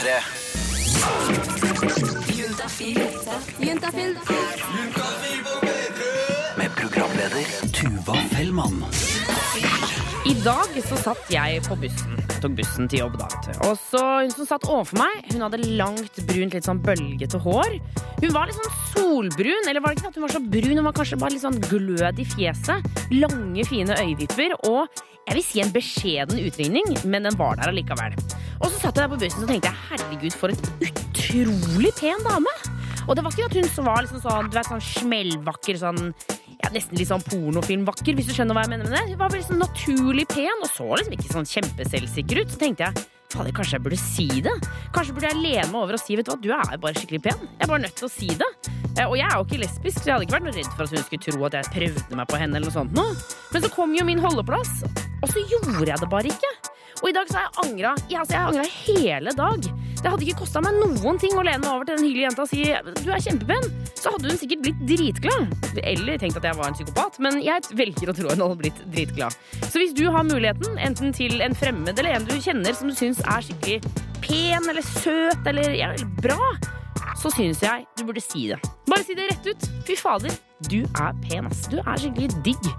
P3. Med programleder Tuva Fellmann. I dag så satt jeg på bussen. Tok bussen til jobb da. Og så hun som satt overfor meg, hun hadde langt, brunt, litt sånn bølgete hår. Hun var litt sånn solbrun, eller var det ikke at hun var så brun? Hun var kanskje bare litt sånn glød i fjeset. Lange, fine øyevipper og jeg vil si en beskjeden utringning, men den var der allikevel. Og så satt jeg der på bussen og tenkte jeg, herregud, for et utrolig pen dame. Og det var ikke at hun som var liksom sånn, du vet, sånn smellvakker, sånn ja, nesten litt sånn pornofilmvakker, hvis du skjønner hva jeg mener med det. Hun var veldig sånn naturlig pen, og så liksom ikke sånn kjempeselvsikker ut. Så tenkte jeg fader, kanskje jeg burde si det? Kanskje burde jeg lene meg over og si vet du hva, du er jo bare skikkelig pen. Jeg er bare nødt til å si det. Eh, Og jeg er jo ikke lesbisk, så jeg hadde ikke vært noe redd for at hun skulle tro at jeg prøvde meg på henne. eller noe sånt nå. Men så kom jo min holdeplass, og så gjorde jeg det bare ikke. Og i dag så har jeg angra altså jeg har angret hele dag. Det hadde ikke kosta meg noen ting å lene meg over til den hyggelige jenta og si du er kjempepen. Så hadde hun sikkert blitt dritglad. Eller tenkt at jeg var en psykopat. Men jeg velger å tro hun hadde blitt dritglad. Så hvis du har muligheten, enten til en fremmed eller en du kjenner som du syns er skikkelig pen eller søt eller, ja, eller bra, så syns jeg du burde si det. Bare si det rett ut. Fy fader, du er pen, ass. Du er skikkelig digg.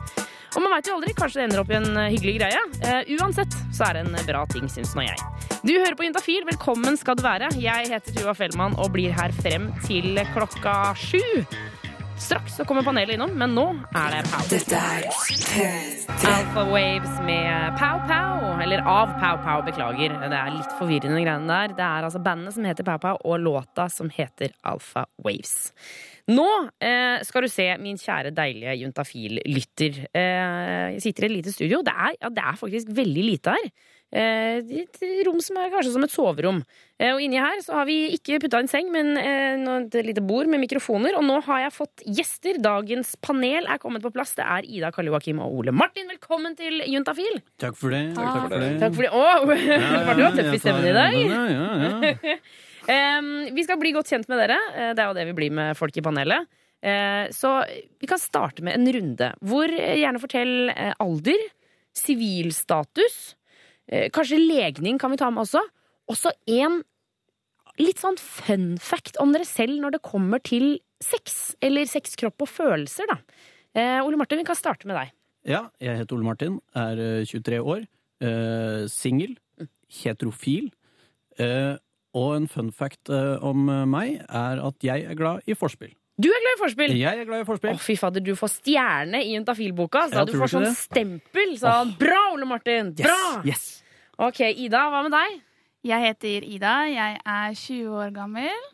Og man veit jo aldri, kanskje det ender opp i en eh, hyggelig greie. Uh, uansett så er det en bra ting, syns nå jeg. Du hører på Juntafil, velkommen skal du være. Jeg heter Tuva Fellmann og blir her frem til klokka sju. Straks så kommer panelet innom, men nå er det Pow. Alpha Waves med Pow Pow, eller av Pow Pow, beklager. Det er litt forvirrende greiene der. Det er altså bandet som heter Pow Pow, og låta som heter Alpha Waves. Nå eh, skal du se, min kjære, deilige juntafil-lytter. Eh, jeg sitter i et lite studio. Det er, ja, det er faktisk veldig lite her. Eh, et rom som er kanskje som et soverom. Eh, og inni her så har vi ikke putta en seng, men eh, et lite bord med mikrofoner. Og nå har jeg fått gjester. Dagens panel er kommet på plass. Det er Ida, Karl Joakim og Ole Martin. Velkommen til Juntafil. Takk for det. Takk for det. Takk for det. Å, var du var tøff i stemmen i dag? Ja, ja, ja. Vi skal bli godt kjent med dere. Eh, Det er jo det vi blir med folk i panelet. Eh, Så vi kan starte med en runde. Hvor eh, gjerne fortell alder, sivilstatus, eh, kanskje legning kan vi ta med også. Også en litt sånn fun fact om dere selv når det kommer til sex. Eller sex, kropp og følelser, da. Eh, Ole Martin, vi kan starte med deg. ja, jeg heter Ole Martin, er eh, 23 år, eh, singel, heterofil. Eh, og en fun fact eh, om eh, meg er at jeg er glad i forspill. Du er glad i forspill! Jeg er glad i Å, forspill. fy fader, du får stjerne i Juntafil-boka. Så du får sånn det? stempel. Sånn, Bra, Ole Martin! Bra! Yes! Ok, Ida, hva med deg? Jeg heter Ida. Jeg er 20 år gammel.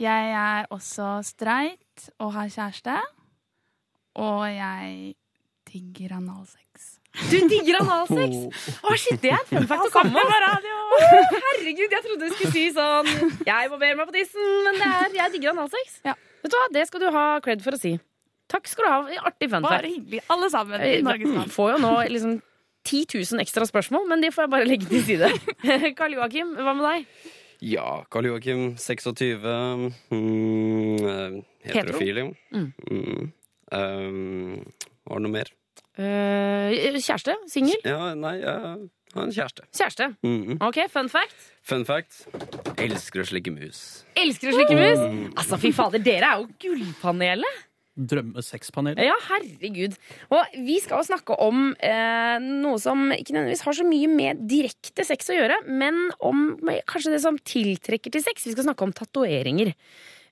Jeg er også streit og har kjæreste. Og jeg digger analsex. Du digger analsex! Å, shit, det er en fun fact å komme med. Å, herregud, jeg trodde du skulle si sånn Jeg barberer meg på tissen, men det er jeg digger analsex. Ja. Vet du hva, Det skal du ha cred for å si. Takk skal du ha. Artig fun Bare hyggelig. Alle sammen i land. får jo nå liksom 10 000 ekstra spørsmål, men de får jeg bare legge til side. Karl Joakim, hva med deg? Ja, Karl Joakim, 26. Mm, eh, heterofil, jo. Mm. Mm. Um, var det noe mer? Eh, kjæreste? Singel? Ja, nei, jeg har en kjæreste. Kjæreste. Mm. Ok, fun fact. Fun fact. Elsker å slikke mus. Elsker å slikke mus. Altså, fy fader, dere er jo gullpanelet. Drømmesexpanelet. Ja, herregud. Og vi skal jo snakke om eh, noe som ikke nødvendigvis har så mye med direkte sex å gjøre, men om kanskje det som tiltrekker til sex. Vi skal snakke om tatoveringer.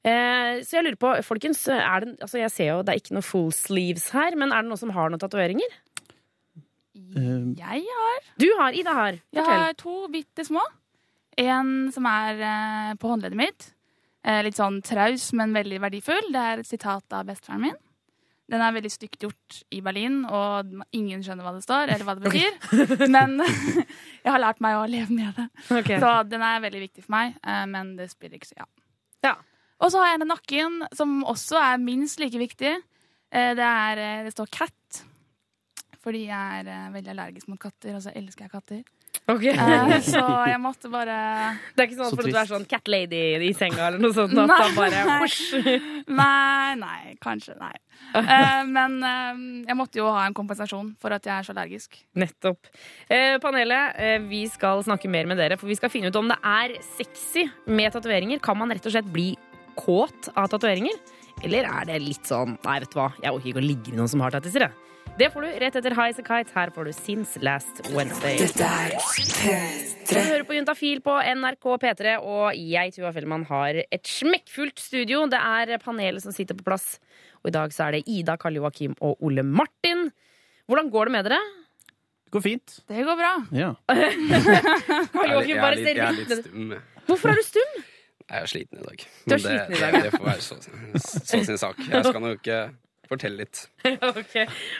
Eh, så jeg lurer på, folkens, er det, altså jeg ser jo det er ikke noe full sleeves her, men er det noen som har noen tatoveringer? Eh, Jeg har, Du har, Ida har. jeg Fortell. har to bitte små. En som er eh, på håndleddet mitt. Eh, litt sånn traus, men veldig verdifull. Det er et sitat av bestefaren min. Den er veldig stygt gjort i Berlin, og ingen skjønner hva det står, eller hva det betyr. Men jeg har lært meg å leve med det. Okay. Så den er veldig viktig for meg, eh, men det spiller ikke så ja. Ja. Og så har jeg en i nakken som også er minst like viktig. Eh, Det, er, eh, det står cat, fordi jeg er eh, veldig allergisk mot katter, og så elsker jeg katter. Ok. Eh, så jeg måtte bare Det er ikke sånn Så at du er sånn cat lady i senga eller noe sånt? At Nei. bare. Nei, nei, kanskje. Nei. Eh, men eh, jeg måtte jo ha en kompensasjon for at jeg er så allergisk. Nettopp. Eh, panelet, eh, vi skal snakke mer med dere, for vi skal finne ut om det er sexy med tatoveringer. Kan man rett og slett bli kåt av tatoveringer? Eller er det litt sånn Nei, vet du hva, jeg orker ikke å ligge med noen som har tattiser, jeg. Det får du rett etter High As A Kite. Her får du Since Last Wednesday. Du hører på Juntafil på NRK P3, og jeg, Tuva Fellmann, har et smekkfullt studio. Det er panelet som sitter på plass. Og i dag så er det Ida, Karl Joakim og Ole Martin. Hvordan går det med dere? Det går fint. Det går bra. Ja. Karl Jeg er, Joakim bare er litt, jeg er litt stum. Hvorfor er du stum? Jeg er sliten i dag. Er Men det, sliten i dag, det, det får være så, så sin sak. Jeg skal nok ikke fortelle litt. Ok,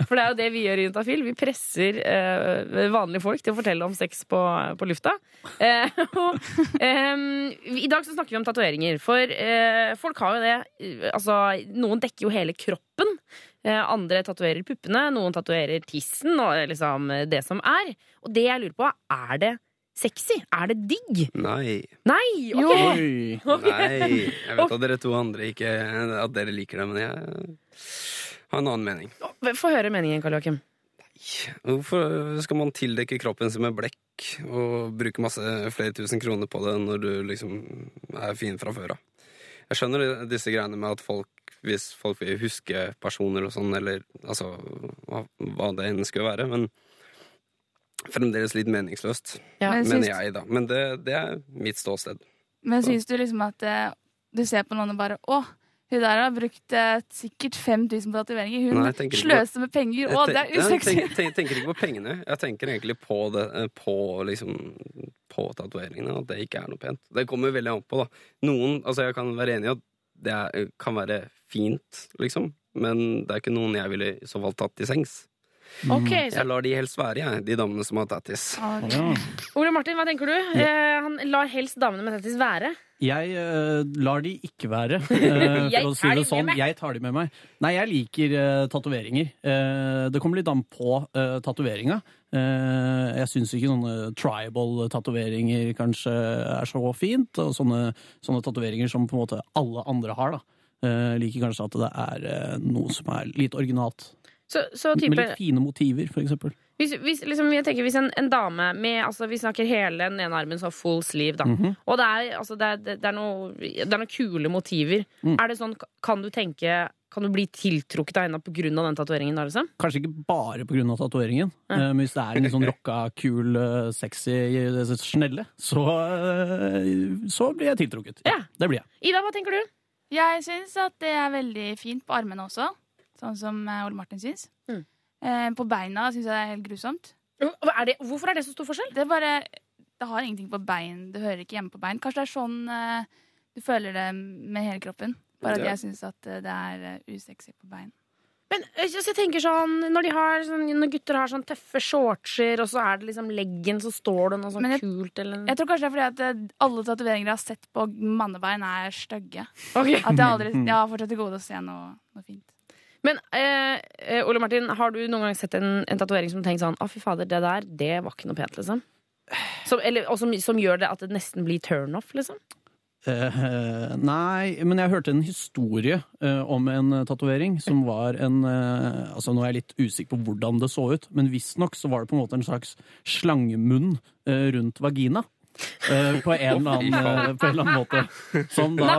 For det er jo det vi gjør i Juntafil. Vi presser eh, vanlige folk til å fortelle om sex på, på lufta. Eh, og, eh, I dag så snakker vi om tatoveringer. For eh, folk har jo det eh, Altså, noen dekker jo hele kroppen. Eh, andre tatoverer puppene, noen tatoverer tissen og eh, liksom eh, det som er. Og det jeg lurer på, er det sexy? Er det digg? Nei. Nei! okay. ok. Nei. Jeg vet at dere to andre ikke At dere liker det, men jeg har en annen mening. Få høre meningen, Karl Joakim. Hvorfor skal man tildekke kroppen sin med blekk og bruke masse flere tusen kroner på det når du liksom er fin fra før av? Jeg skjønner disse greiene med at folk, hvis folk vil huske personer og sånn, eller altså hva, hva det enn skulle være, men fremdeles litt meningsløst, Ja. Men mener jeg, da. Men det, det er mitt ståsted. Men syns du liksom at eh, du ser på noen og bare Å, hun der har brukt eh, sikkert 5000 på tatoveringer. Hun Nei, sløser på- med penger. Å, det er Jeg usexy. tenker, tenker, tenker ikke på pengene. Jeg tenker egentlig på det eh, På liksom På tatoveringene. At det ikke er noe pent. Det kommer veldig an på, da. Noen Altså, jeg kan være enig i at det er, kan være fint, liksom. Men det er ikke noen jeg ville i så fall tatt til sengs. Ok, så Jeg lar de helst være, jeg, de damene som har tattis. Okay. Ja. Ole Martin, hva tenker du? Eh, han lar helst damene med tattis være. Jeg uh, lar de ikke være, uh, Jeg for å si tar de det med sånn. Jeg tar de med meg. Nei, jeg liker uh, tatoveringer. Uh, det kommer litt an på uh, tatoveringa. Eh, jeg syns ikke sånne tribal-tatoveringer kanskje er så fint. Og sånne, sånne tatoveringer som på en måte alle andre har. da. Eh, liker kanskje at det er noe som er litt originalt. Så, så Med litt fine motiver, for eksempel. Hvis, hvis, liksom, jeg tenker, hvis en, en dame med altså, Vi snakker hele den ene armen, så full sleeve, da. Mhm. Og det er, altså, det, er, det, er noe, det er noen kule motiver. Mm. Er det sånn, Kan du tenke Kan du bli tiltrukket av henne pga. den tatoveringen? Liksom? Kanskje ikke bare pga. tatoveringen, Ja. eh, men hvis det er en sånn rocka, kul, eh, sexy eh, snelle, så, så blir jeg tiltrukket. Ja. Det blir jeg. Ida, hva tenker du? Jeg syns at det er veldig fint på armene også, sånn som eh, Ole Martin syns. Mm. Eh, på beina syns jeg det er helt grusomt. Hva Er det, hvorfor er det så stor forskjell? Det er bare Det har ingenting på bein. Det hører ikke hjemme på bein. Kanskje det er sånn eh, du føler det med hele kroppen. Bare at jeg syns at det er usexy på bein. Men jeg tenker sånn, Når, de har, sånn, når gutter har sånn tøffe shortser, og så er det liksom leggen, så står det noe sånn jeg- kult eller Jeg tror kanskje det er fordi at alle tatoveringer jeg har sett på mannebein, er stygge. Okay. At jeg aldri Jeg har fortsatt til gode å se noe, noe fint. Men eh, eh, Ole Martin, har du noen gang sett en, en tatovering som du tenker sånn Å, fy fader, det der, det var ikke noe pent, liksom? Som, eller, og som, som gjør det at det nesten blir turnoff, liksom? Uh, nei, men jeg hørte en historie uh, om en tatovering som var en uh, Altså, nå er jeg litt usikker på hvordan det så ut, men visstnok så var det på en måte en slags slangemunn rundt vagina. Eh, på, en eller annen, eh, på en eller annen måte. Som da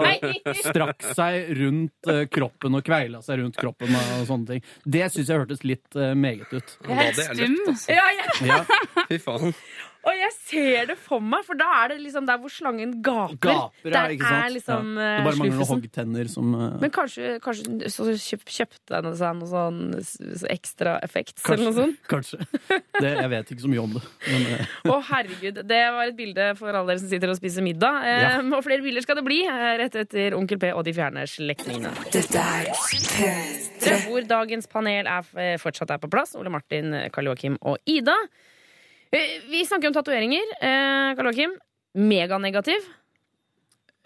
strakk seg rundt eh, kroppen og kveila seg rundt kroppen og sånne ting. Det syns jeg hørtes litt meget ut. Er det er stum. altså. Ja, ja. Ja, Fy faen. Og jeg ser det for meg, for da er det liksom der hvor slangen gaper. gaper, ja, der ikke sant? er liksom ja. eh, Det bare mangler noen hoggtenner som uh... Men kanskje, kanskje så kjøp, kjøpte henne seg noe sånn s- s- ekstra effekt eller noe sånt? Kanskje. Det, jeg vet ikke så mye om det. Men, uh... Å, herregud. Det var et bilde for alle dere som sitter og spiser middag. Eh, Ja. Og flere bilder skal det bli rett etter Onkel P og de fjerne slektningene. Hvor dagens panel er, fortsatt er på plass. Ole Martin, Karl Joakim og Ida. Eh, Vi snakker om tatoveringer. Eh, Karl Joakim, meganegativ.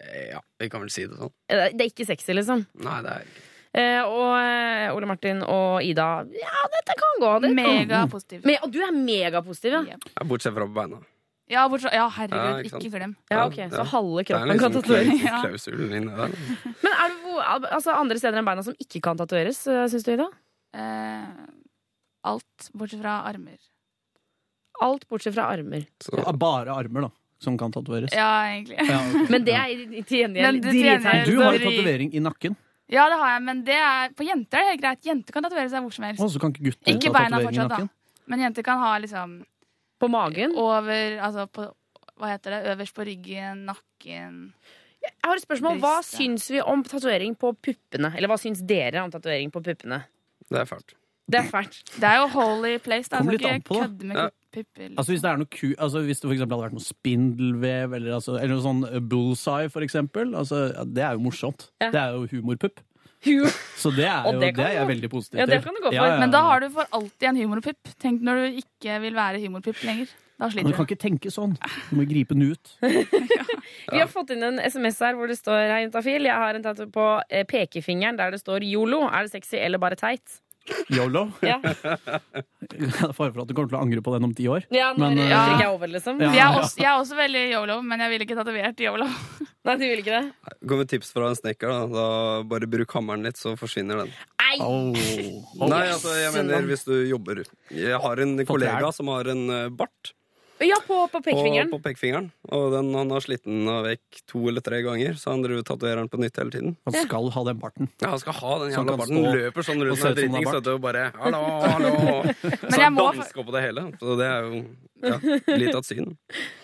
Eh, Ja, vi kan vel si det sånn. Eh, Det er ikke sexy, liksom. Nei, det er ikke Eh, Og eh, Ole Martin og Ida Ja, dette kan gå. Det. Megapositiv. Me og du er megapositiv, ja. Yep. ja, Bortsett fra på beina. Ja, bortsett, ja Ja, herregud, ikke for ikke glem. Ja, ok, Ja, Så halve kroppen kan liksom tatoveres. Men er det altså, andre steder enn beina som ikke kan tatoveres, syns du, Ida? Eh, alt bortsett fra armer. Alt bortsett fra armer. Så, Ja, bare armer, da, som kan tatoveres. Ja, egentlig. Ja, okay. Men det er i- til gjengjeld drithøyt. Du har jo tatovering i nakken, Ja, det har jeg, men det er, på jenter er det helt greit. Jenter kan tatovere seg hvor som helst. og så kan ikke gutter Ikke ha beina tatovering i fortsatt, da. Men jenter kan ha liksom På magen. over Altså på Hva heter det? Øverst på ryggen, nakken Jeg har et spørsmål. Hva Brystet. syns vi om tatovering på puppene? Eller hva syns dere om tatovering på puppene? det er fælt. Det er fælt. Det er jo holy place. Da. Kom litt an ikke kødde med Ja. Pupper. Altså Hvis det er noe ku, altså hvis det for hadde vært noe spindelvev eller, altså, eller noe sånn eh, bullseye, for eksempel, altså, ja, det er jo morsomt. Ja. Det er jo humorpupp. Så det er jo det det, er jeg veldig positiv Ja, det kan du gå for. Men da har du for alltid en humorpupp. Tenk når du ikke vil være humorpupp lenger. Da sliter du kan du. ikke tenke sånn. Du må gripe den ut. Vi har fått inn en SMS her hvor det står Hei, Juntafil. Jeg har en tattoo på eh, pekefingeren der det står yolo. Er det sexy eller bare teit? Yolo. Ja, Det er Fare for at du kommer til å angre på den om ti år. ja når Men, ja. jeg, er over, liksom. Ja. Jeg er, også, jeg er også veldig yolo, men jeg ville ikke tatovert yolo. Nei, du vil ikke det? Gå med tips fra en snekker. Da. da Bare bruk hammeren litt, så forsvinner den. Nei! Oh. Nei, altså, jeg mener hvis du jobber Jeg har en kollega som har en eh, bart Ja, på, på på, pekefingeren. på pekefingeren. Og den, han har slitt den av vekk to eller tre ganger, så han driver tatoverer den på nytt hele tiden. Han skal ha den barten. Ja, han skal ha den jævla barten. stå Løper sånn rundt med dritings du, og bare hallo, hallo. Så jeg han må- dansker på det hele. Så det er jo ja, litt av et syn.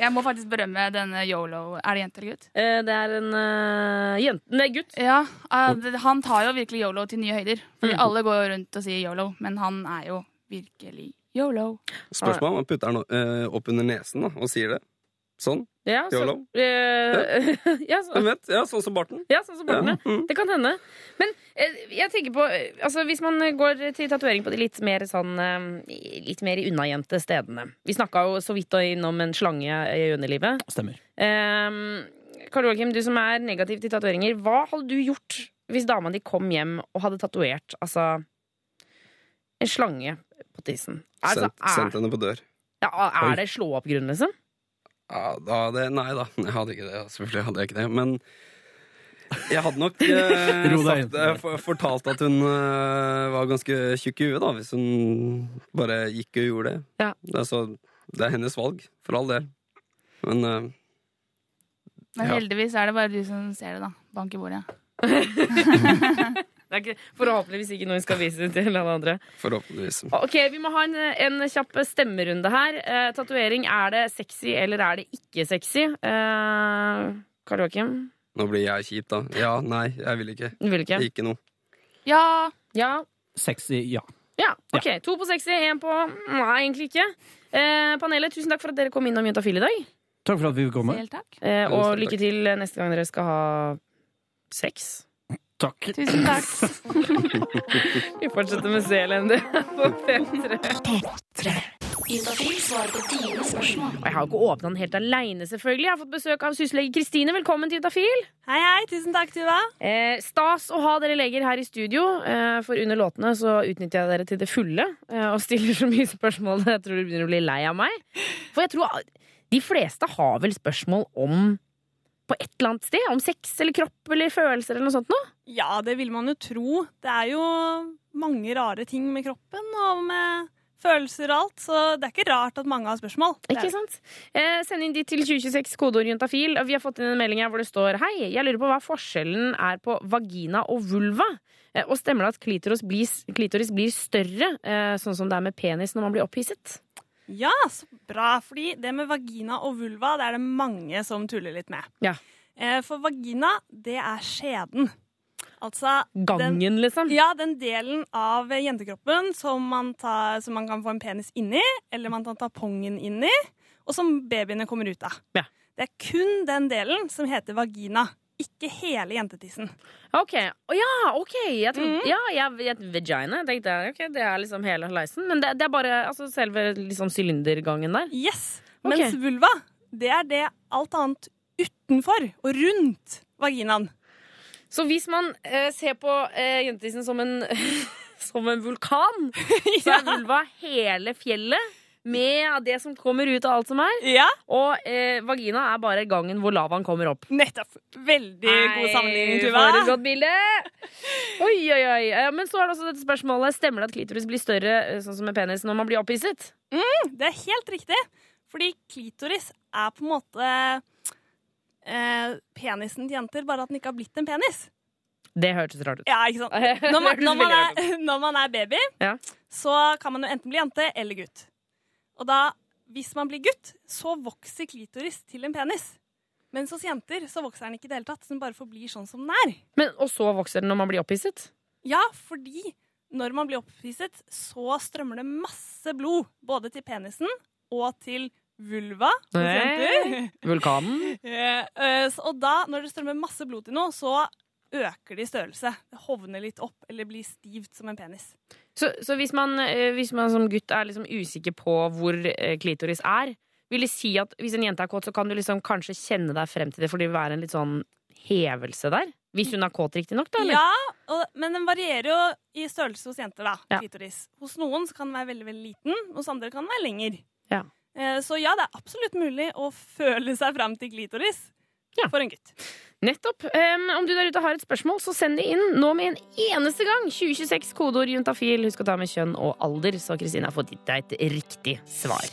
Jeg må faktisk berømme denne yolo. Er det jente eller gutt? Eh, Det er en uh, jente Nei, gutt. Ja, uh, Han tar jo virkelig yolo til nye høyder. Fordi Mm. alle går jo rundt og sier yolo, men han er jo virkelig yolo. Spørsmål om han putter den eh, opp under nesen da, og sier det. Sånn. Ja, så, YOLO? eh, ja, så, vet? Ja, sånn som barten. ja, sånn som barten, Ja. Mm. Det kan hende. Men eh, jeg tenker på altså, Hvis man går til tatovering på de litt mer sånn Litt mer i unnagjemte stedene Vi snakka jo så vidt innom en slange i underlivet. Stemmer. Um, Karl Joakim, du som er negativ til tatoveringer, hva hadde du gjort hvis dama di kom hjem og hadde tatovert altså, en slange på tissen? Altså, Sendt, henne på dør. ja, er det slå opp-grunn, liksom? Ja, da det, nei da, jeg hadde ikke det. Selvfølgelig hadde jeg ikke det. Men jeg hadde nok eh, sagt, eh, for, fortalt at hun eh, var ganske tjukk i huet, da, hvis hun bare gikk og gjorde det. Ja. Er det er hennes valg, for all del. Men eh, Men Ja. heldigvis er det bare du som ser det, da. Bank i bordet. Det er ikke, forhåpentligvis ikke noe vi skal vise til alle andre. forhåpentligvis. Ok, Vi må ha en, en kjapp stemmerunde her. Eh, Tatovering, er det sexy eller er det ikke sexy? Eh, Karl Joakim? Nå blir jeg kjip, da. Ja, nei, jeg vil ikke. Du vil ikke? Ikke noe. Ja! Ja. Sexy, ja. ja. Ok, To på sexy, én på Nei, egentlig ikke. Eh, panelet, tusen takk for at dere kom innom Juntafil i dag. Takk for at vi fikk komme. Selv takk. Eh, og lykke til neste gang dere skal ha sex. Takk. Tusen takk. Vi fortsetter med Seelender på P3. Juntafil svarer på dine spørsmål. Og jeg har ikke åpna den helt aleine, selvfølgelig. Jeg har fått besøk av syslege Kristine. Velkommen til Utafil. Hei, hei. Tusen takk, Tuva. Eh, stas å ha dere leger her i studio, eh, for under låtene så utnytter jeg dere til det fulle eh, og stiller så mye spørsmål jeg tror dere begynner å bli lei av meg. For jeg tror de fleste har vel spørsmål om på et eller annet sted? Om sex eller kropp eller følelser eller noe sånt noe? Ja, det vil man jo tro. Det er jo mange rare ting med kroppen og med følelser og alt, så det er ikke rart at mange har spørsmål. Ikke sant? Eh, send inn ditt til 2026, kodeord juntafil. Vi har fått inn en melding her hvor det står Hei, jeg lurer på hva forskjellen er på vagina og vulva. Eh, og stemmer det at klitoris blir, klitoris blir større, eh, sånn som det er med penis når man blir opphisset? Ja, så bra. Fordi det med vagina og vulva, det er det mange som tuller litt med. Ja. Eh, For vagina, det er skjeden. Altså den, liksom? ja, den delen av jentekroppen som man, tar, som man kan få en penis inni, eller man kan ta pongen inni, og som babyene kommer ut av. Ja. Det er kun den delen som heter vagina, ikke hele jentetissen. Ok, Oh, ja, ok jeg trodde, mm. Ja, jeg, jeg, vagina Jeg tenkte, ok, Det er liksom hele leisen Men det, det er bare altså, selve liksom, sylindergangen der Yes! Okay. Mens vulva, det er det alt annet utenfor og rundt vaginaen. Så hvis man eh, ser på eh, jentetissen som en Som en vulkan Så er vulva hele fjellet med det som kommer ut av alt som er. Ja, Og eh, vagina er bare gangen hvor lavaen kommer opp. nettopp. Veldig god sammenligning, Nei, Tuva. For et godt bilde! Oi, oi, oi. Eh, Men så er det også dette spørsmålet Stemmer det at klitoris blir større eh, sånn som med penis når man blir opphisset? Det er helt riktig. Fordi klitoris er på en måte eh, penisen til jenter, bare at den ikke har blitt en penis. Det hørtes rart ut. Ja, ikke sant? Når man, når man, er, når man er baby, Ja. så kan man jo enten bli jente eller gutt. Og da, hvis man blir gutt, så vokser klitoris til en penis. Mens hos jenter så vokser den ikke i det hele tatt. Så den bare forblir sånn som den er. Men, og så vokser den når man blir opphisset? Ja, fordi når man blir opphisset, så strømmer det masse blod. Både til penisen og til vulva Hey. Vulkanen? Eh, og da, når det strømmer masse blod til noe, så øker det i størrelse. Det hovner litt opp eller blir stivt som en penis. Så, så hvis, man, hvis man som gutt er liksom usikker på hvor klitoris er, vil det si at hvis en jente er kåt, så kan du liksom kanskje kjenne deg frem til det, for det vil være en litt sånn hevelse der? Hvis hun er kåt, riktignok, da? Eller? Ja, og, men den varierer jo i størrelse hos jenter, da. Ja. Klitoris. Hos noen så kan den være veldig veldig liten, hos andre kan den være lenger. Ja. Eh, Så ja, det er absolutt mulig å føle seg fram til klitoris Ja. for en gutt. Nettopp. Um, om du der ute har et spørsmål, så send det inn nå med en eneste gang. 2026, kodeord juntafil. Husk å ta med kjønn og alder, så Kristine har fått gitt deg et riktig svar.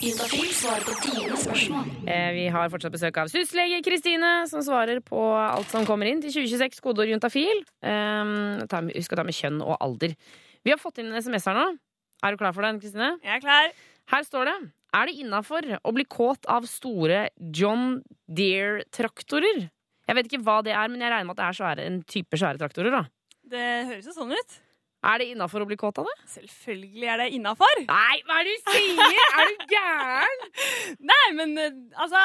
Juntafil svarer på dine spørsmål. Eh, Vi har fortsatt besøk av syslege Kristine, som svarer på alt som kommer inn til 2026, kodeord juntafil. Um, med- Husk å ta med kjønn og alder. Vi har fått inn en SMS her nå. Er du klar for den, Kristine? Jeg er klar. Her står det Er det innafor å bli kåt av store John Deere-traktorer? Jeg vet ikke hva det er, men jeg regner med at det er svære, en type svære traktorer. da Det høres jo sånn ut. Er det innafor å bli kåt av det? Selvfølgelig er det innafor. Nei, hva er det du sier?! Er du gæren?! Nei, men eh, altså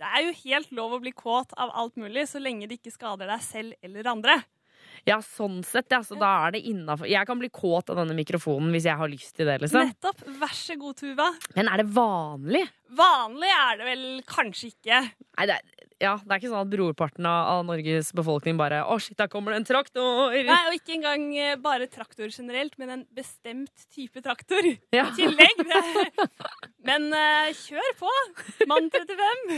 Det er jo helt lov å bli kåt av alt mulig, så lenge det ikke skader deg selv eller andre. Ja, sånn sett, ja. Så da er det innafor. Jeg kan bli kåt av denne mikrofonen hvis jeg har lyst til det, liksom. Nettopp. Vær så god, Tuva. Men er det vanlig? Vanlig er det vel kanskje ikke. Nei, det er, ja, det er ikke sånn at brorparten av Norges befolkning bare Å, shit, der kommer det en traktor! Nei, Og ikke engang eh, bare traktor generelt, men en bestemt type traktor Ja. i tillegg. Men uh, kjør på, mann 35.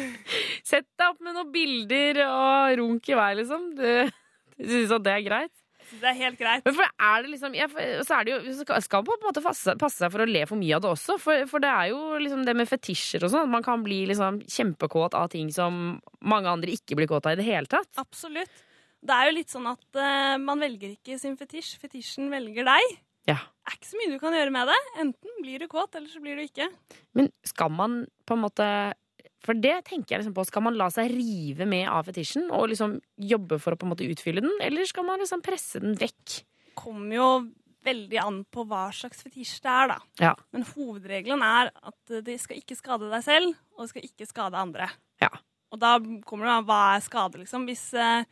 Sett deg opp med noen bilder og runk i vei, liksom. Du, du syns at det er greit? Det er helt greit. Men for er det liksom jeg, så er det jo, skal- man på en måte passe, passe seg for å le for mye av det også. For, for det er jo liksom det med fetisjer og sånn. at Man kan bli liksom kjempekåt av ting som mange andre ikke blir kåt av i det hele tatt. Absolutt. Det er jo litt sånn at uh, man velger ikke sin fetisj. Fetisjen velger deg. Ja. Det er ikke så mye du kan gjøre med det. Enten blir du kåt, eller så blir du ikke. Men skal man på en måte For det tenker jeg liksom på. Skal man la seg rive med av fetisjen og liksom jobbe for å på en måte utfylle den, eller skal man liksom presse den vekk? kommer jo veldig an på hva slags fetisj det er, da. Ja. Men hovedregelen er at det skal ikke skade deg selv, og det skal ikke skade andre. Ja. Og da kommer det an hva er skade, liksom. Hvis eh,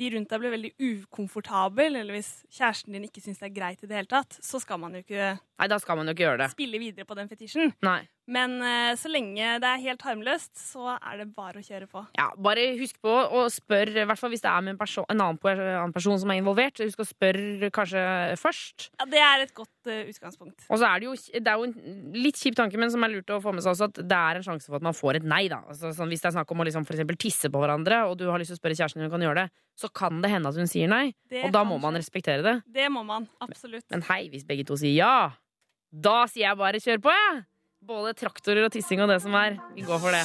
de rundt deg blir veldig ukomfortabel, eller hvis kjæresten din ikke syns det er greit i det hele tatt, så skal man jo ikke Nei, da skal man jo ikke gjøre det. spille videre på den fetisjen. Nei. Men eh, så lenge det er helt harmløst, så er det bare å kjøre på. Ja, bare husk på å spørre, i hvert fall hvis det er med en, person, en annen, annen person som er involvert. Husk å spørre kanskje først. Ja, det er et godt uh, utgangspunkt. Og så er det jo, det er jo en litt kjip tanke, men som er lurt å få med seg også, at det er en sjanse for at man får et nei. da. Altså, sånn, hvis det er snakk om å liksom, for tisse på hverandre, og du har lyst til å spørre kjæresten din om hun kan gjøre det, så kan det hende at hun sier nei. Det Og da må man respektere det. Det må man. Absolutt. Men hei, hvis begge to sier ja, da sier jeg bare kjør på, jeg! Både traktorer og tissing og det som er. Vi går for det.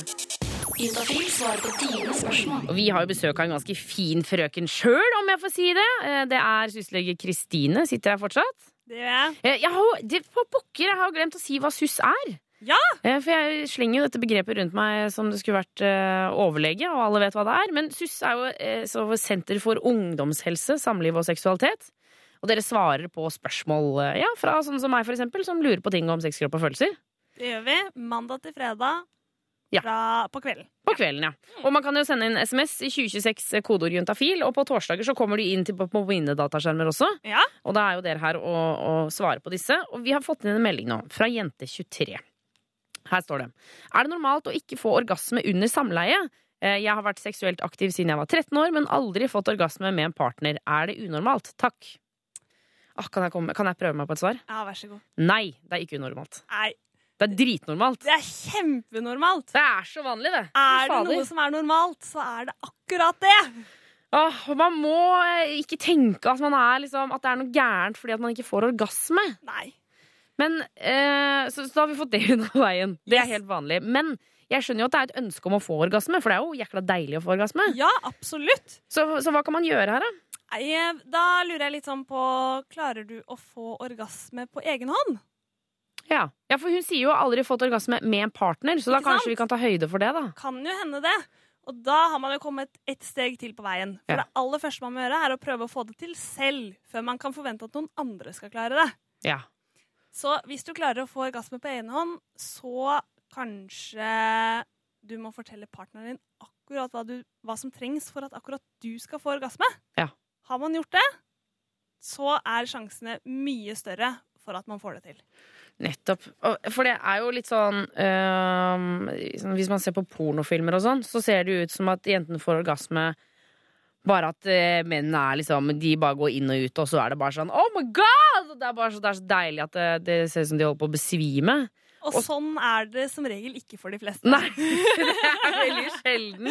Og vi har jo besøk av en ganske fin frøken sjøl, om jeg får si det. Eh, Det er syslege Kristine. Sitter jeg fortsatt? Det gjør jeg. Eh, Jeg har, det, på pokker, jeg har glemt å si hva SUS er. Ja! Eh, For jeg slenger jo dette begrepet rundt meg som det skulle vært overlege, og alle vet hva det er. Men SUS er jo så Senter for ungdomshelse, samliv og seksualitet. Og dere svarer på spørsmål ja, fra sånne som meg, for eksempel, som lurer på ting om sex, kropp og følelser. Det gjør vi mandag til fredag Ja. fra, på kvelden. På kvelden, ja. Og man kan jo sende inn SMS i 2026 kodeord juntafil, og på torsdager så kommer du inn til på, på mine dataskjermer også. Ja. Og da er jo dere her og, og svarer på disse. Og vi har fått inn en melding nå fra jente23. Her står det. Er det normalt å ikke få orgasme under samleie? Eh, Jeg har vært seksuelt aktiv siden jeg var 13 år, men aldri fått orgasme med en partner. Er det unormalt? Takk. Ah, kan, jeg komme, kan jeg prøve meg på et svar? Ja, vær så god. Nei, det er ikke unormalt. Nei, Det er dritnormalt. Det er kjempenormalt. Det er så vanlig, det. Er det noe som er normalt, så er det akkurat det. Åh, man må eh, ikke tenke at, man er liksom, at det er noe gærent fordi at man ikke får orgasme. Nei. Men, eh, så, så har vi fått det unna veien. Det er Yes. helt vanlig. Men jeg skjønner jo at det er et ønske om å få orgasme, for det er jo jækla deilig å få orgasme. Ja, absolutt. Så, så hva kan man gjøre her, da? Nei, eh, Da lurer jeg litt sånn på Klarer du å få orgasme på egen hånd? Ja. ja, for hun sier jo aldri fått orgasme med en partner, så da kanskje vi kan ta høyde for det, da. Kan jo hende det. Og da har man jo kommet et steg til på veien. For Ja. det aller første man må gjøre, er å prøve å få det til selv, før man kan forvente at noen andre skal klare det. Ja. Så hvis du klarer å få orgasme på egen hånd, så kanskje du må fortelle partneren din akkurat hva, du, hva som trengs for at akkurat du skal få orgasme. Ja. Har man gjort det, så er sjansene mye større for at man får det til. Nettopp. For det er jo litt sånn sånn, Hvis man ser på pornofilmer og sånn, så ser det jo ut som at jentene får orgasme bare at øh, mennene er liksom De bare går inn og ut, og så er det bare sånn Oh my god! Det er bare så, det er så deilig at det, det ser ut som de holder på å besvime. Og, Og- sånn er det som regel ikke for de fleste. Nei, det er veldig sjelden.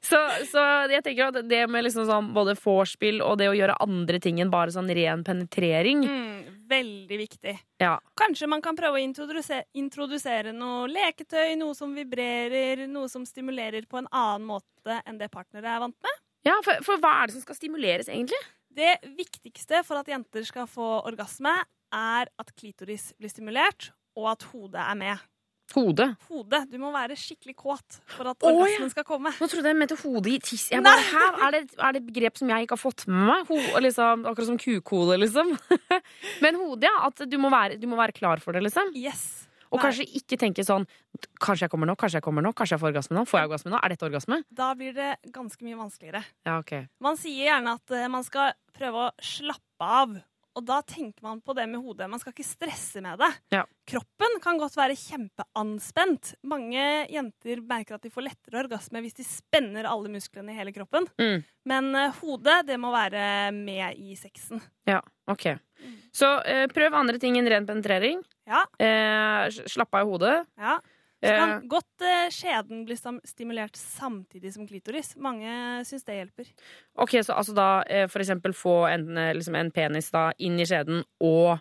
Så, så jeg tenker at det med liksom sånn både vorspiel og det å gjøre andre ting enn bare sånn ren penetrering Mm, veldig viktig. Ja. Kanskje man kan prøve å introdusere, introdusere noe leketøy, noe som vibrerer, noe som stimulerer på en annen måte enn det partnere er vant med. ja for, for hva er det som skal stimuleres, egentlig? Det viktigste for at jenter skal få orgasme, er at klitoris blir stimulert, og at hodet er med. Hodet. Hode. Du må være skikkelig kåt for at Å, ja. orgasmen skal komme. Nå trodde jeg mente hodet i tiss. Jeg bare, her Er det, er det et begrep som jeg ikke har fått med meg? Ho, liksom, akkurat som kukhode, liksom. Men hodet, ja. At du må, være, du må være klar for det, liksom. Yes. Og Nei. kanskje ikke tenke sånn Kanskje jeg kommer nå, kanskje jeg kommer nå, kanskje jeg får orgasme nå. Får jeg orgasme nå? Er dette orgasme? Da blir det ganske mye vanskeligere. Ja, ok. Man sier gjerne at eh, man skal prøve å slappe av. Og da tenker man på det med hodet. Man skal ikke stresse med det. Ja. Kroppen kan godt være kjempeanspent. Mange jenter merker at de får lettere orgasme hvis de spenner alle musklene i hele kroppen. Mm. Men eh, hodet, det må være med i sexen. Ja, ok. Så eh, prøv andre ting enn ren penetrering. Ja, Eh, slapp av i hodet. ja. Så Eh, kan godt eh, skjeden bli stimulert samtidig som klitoris. Mange syns det hjelper. ok, så altså da eh, for eksempel få en, liksom en penis da inn i skjeden og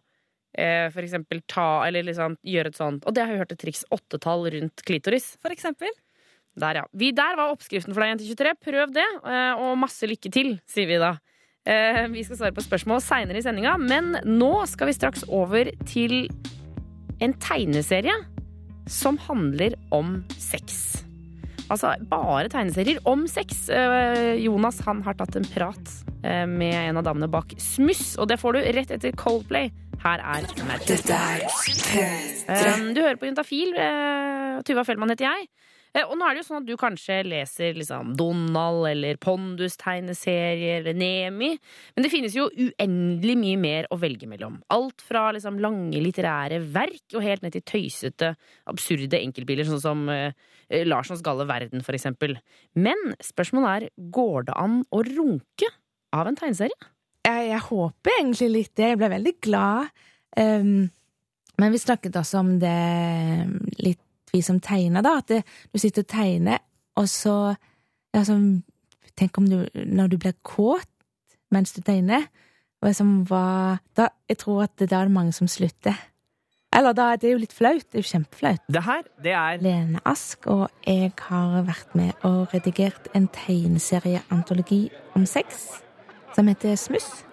for eksempel ta, eller liksom gjøre et sånt Og det har jeg hørt et triks. Åttetall rundt klitoris. For eksempel. Der, ja. Vi, der var oppskriften for deg, Jente23. Prøv det, og masse lykke til, sier vi da. Vi skal svare på spørsmål seinere i sendinga, men nå skal vi straks over til en tegneserie som handler om sex. Altså bare tegneserier om sex. Eh, Jonas han har tatt en prat eh, med en av damene bak Smuss, og det får du rett etter Coldplay. Her er Magic. Um, du hører på Juntafil. Tuva Fellmann heter jeg. Eh, og nå er det jo sånn at du kanskje leser liksom Donald eller Pondus-tegneserier eller Nemi. Men det finnes jo uendelig mye mer å velge mellom. Alt fra liksom lange litterære verk og helt ned til tøysete, absurde enkeltbiler, sånn som uh, Larsens gale verden, for eksempel. Men spørsmålet er går det an å runke av en tegneserie? Jeg, jeg håper egentlig litt det. Jeg ble veldig glad. Um, men vi snakket også om det litt, vi som tegner, da. At det, du sitter og tegner, og så altså, Tenk om du Når du blir kåt mens du tegner, og som var da, Jeg tror at da er det mange som slutter. Eller da, det er jo litt flaut. Det er jo kjempeflaut. Det her, det er Lene Ask, og jeg har vært med og redigert en tegneserieantologi om sex som heter Smuss.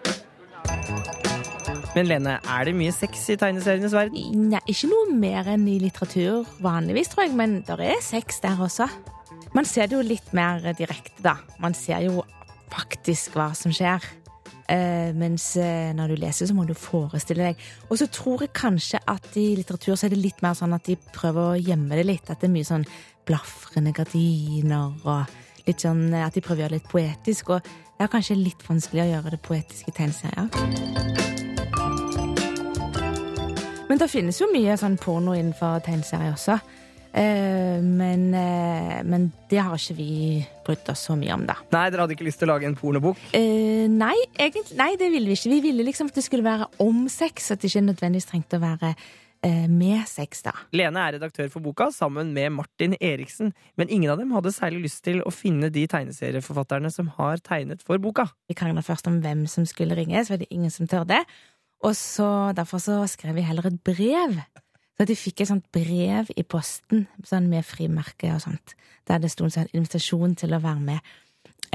Men Lene, er det mye sex i tegneserienes verden? Nei, ikke noe mer enn i litteratur vanligvis, tror jeg, men det er sex der også. Man ser det jo litt mer direkte, da. Man ser jo faktisk hva som skjer. Uh, mens uh, når du leser, så må du forestille deg. Og så tror jeg kanskje at i litteratur så er det litt mer sånn at de prøver å gjemme det litt. At det er mye sånn blafrende gardiner og litt sånn eh, At de prøver å gjøre det litt poetisk. Og det er kanskje litt vanskelig å gjøre det poetisk i tegneserier. Men det finnes jo mye sånn porno innenfor tegneserier også. Eh, men, eh, men det har ikke vi brydd oss så mye om, da. Nei, dere hadde ikke lyst til å lage en pornobok? Eh, nei, egentlig, nei, det ville vi ikke. Vi ville liksom at det skulle være om sex, at det ikke nødvendigvis trengte å være eh, med sex, da. Lene er redaktør for boka sammen med Martin Eriksen, men ingen av dem hadde særlig lyst til å finne de tegneserieforfatterne som har tegnet for boka. Vi krangla først om hvem som skulle ringe, så var det ingen som tørde. Og så, derfor så skrev vi heller et brev. Så de fikk et sånt brev i posten sånn med frimerke og sånt, der det sto en sånn invitasjon til å være med